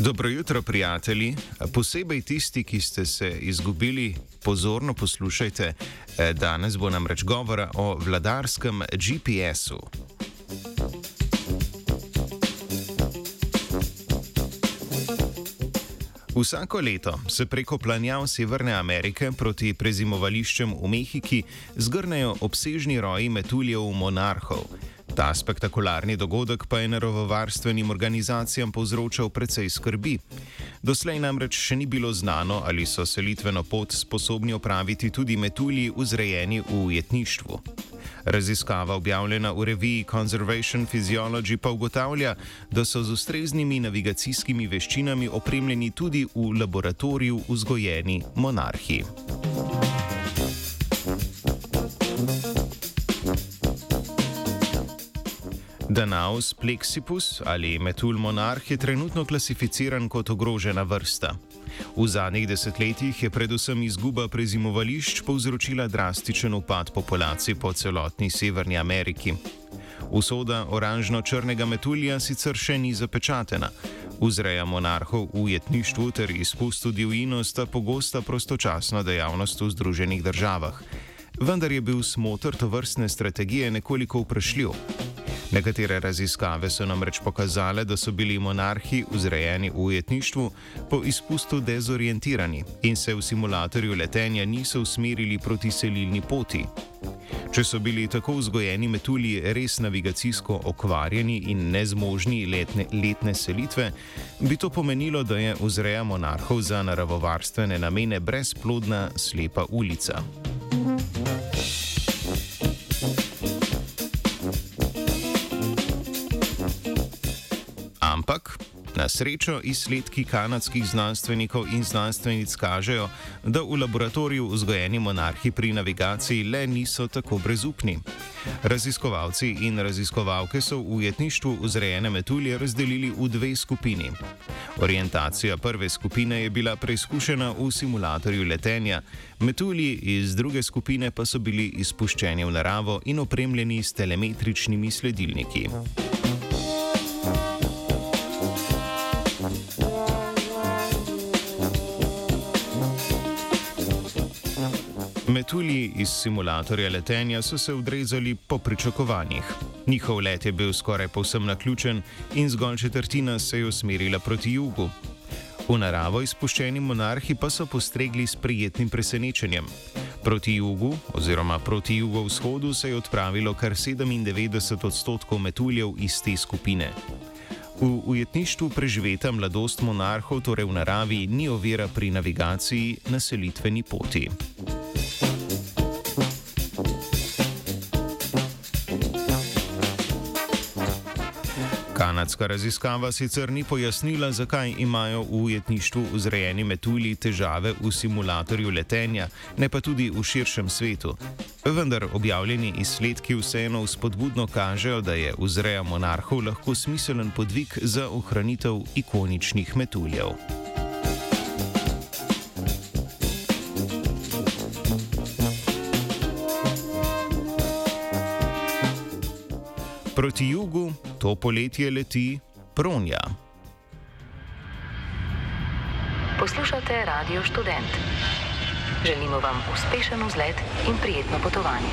Dobro jutro, prijatelji. Posebej tisti, ki ste se izgubili, pozorno poslušajte. Eh, danes bo namreč govora o vladarskem GPS-u. Vsako leto se preko planjav Severne Amerike proti prezimovališčem v Mehiki zgrnejo obsežni roji metuljev monarhov. Ta spektakularni dogodek pa je naravovarstvenim organizacijam povzročal precej skrbi. Doslej namreč še ni bilo znano, ali so selitveno pot sposobni opraviti tudi metulji vzrejeni v ujetništvu. Raziskava, objavljena v reviji Conservation Physiology, pa ugotavlja, da so z ustreznimi navigacijskimi veščinami opremljeni tudi v laboratoriju vzgojeni monarhi. Danaus plexipus ali metul monarh je trenutno klasificiran kot ogrožena vrsta. V zadnjih desetletjih je predvsem izguba prezimovališč povzročila drastičen upad populacij po celotni Severni Ameriki. Usoda oranžno-črnega metulja sicer še ni zapečatena. Vzreja monarhov v ujetništvu ter izpustu divjino sta pogosta prostočasna dejavnost v Združenih državah. Vendar je bil smotr to vrstne strategije nekoliko vprašljiv. Nekatere raziskave so namreč pokazale, da so bili monarhi vzrejeni v ujetništvu po izpustu dezorientirani in se v simulatorju letenja niso usmerili proti selilni poti. Če so bili tako vzgojeni metulji res navigacijsko okvarjeni in nezmožni letne, letne selitve, bi to pomenilo, da je vzreja monarhov za naravovarstvene namene brezplodna slepa ulica. Ampak na srečo izsledki kanadskih znanstvenikov in znanstvenic kažejo, da v laboratoriju vzgojeni monarhi pri navigaciji le niso tako brezupni. Raziskovalci in raziskovalke so v ujetništvu vzrejene metulje razdelili v dve skupini. Orientacija prve skupine je bila preizkušena v simulatorju letenja, metulji iz druge skupine pa so bili izpuščeni v naravo in opremljeni s telemetričnimi sledilniki. Metulji iz simulatorja letenja so se odrezali po pričakovanjih. Njihov let je bil skoraj povsem naključen in zgolj četrtina se je usmerila proti jugu. V naravo izpuščeni monarhi pa so postregli s prijetnim presenečenjem. Proti jugu, oziroma proti jugovzhodu, se je odpravilo kar 97 odstotkov metuljev iz te skupine. V ujetništvu preživeta mladost monarhov, torej v naravi, ni ovira pri navigaciji na selitveni poti. Kanadska raziskava sicer ni pojasnila, zakaj imajo v ujetništvu vzrejeni metulji težave v simulatorju letenja, ne pa tudi v širšem svetu. Vendar objavljeni izsledki vseeno spodbudno kažejo, da je vzreja monarhov lahko smiselen podvig za ohranitev ikoničnih metuljev. Proti jugu to poletje leti Pronja. Poslušate Radio Student. Želimo vam uspešen vzlet in prijetno potovanje.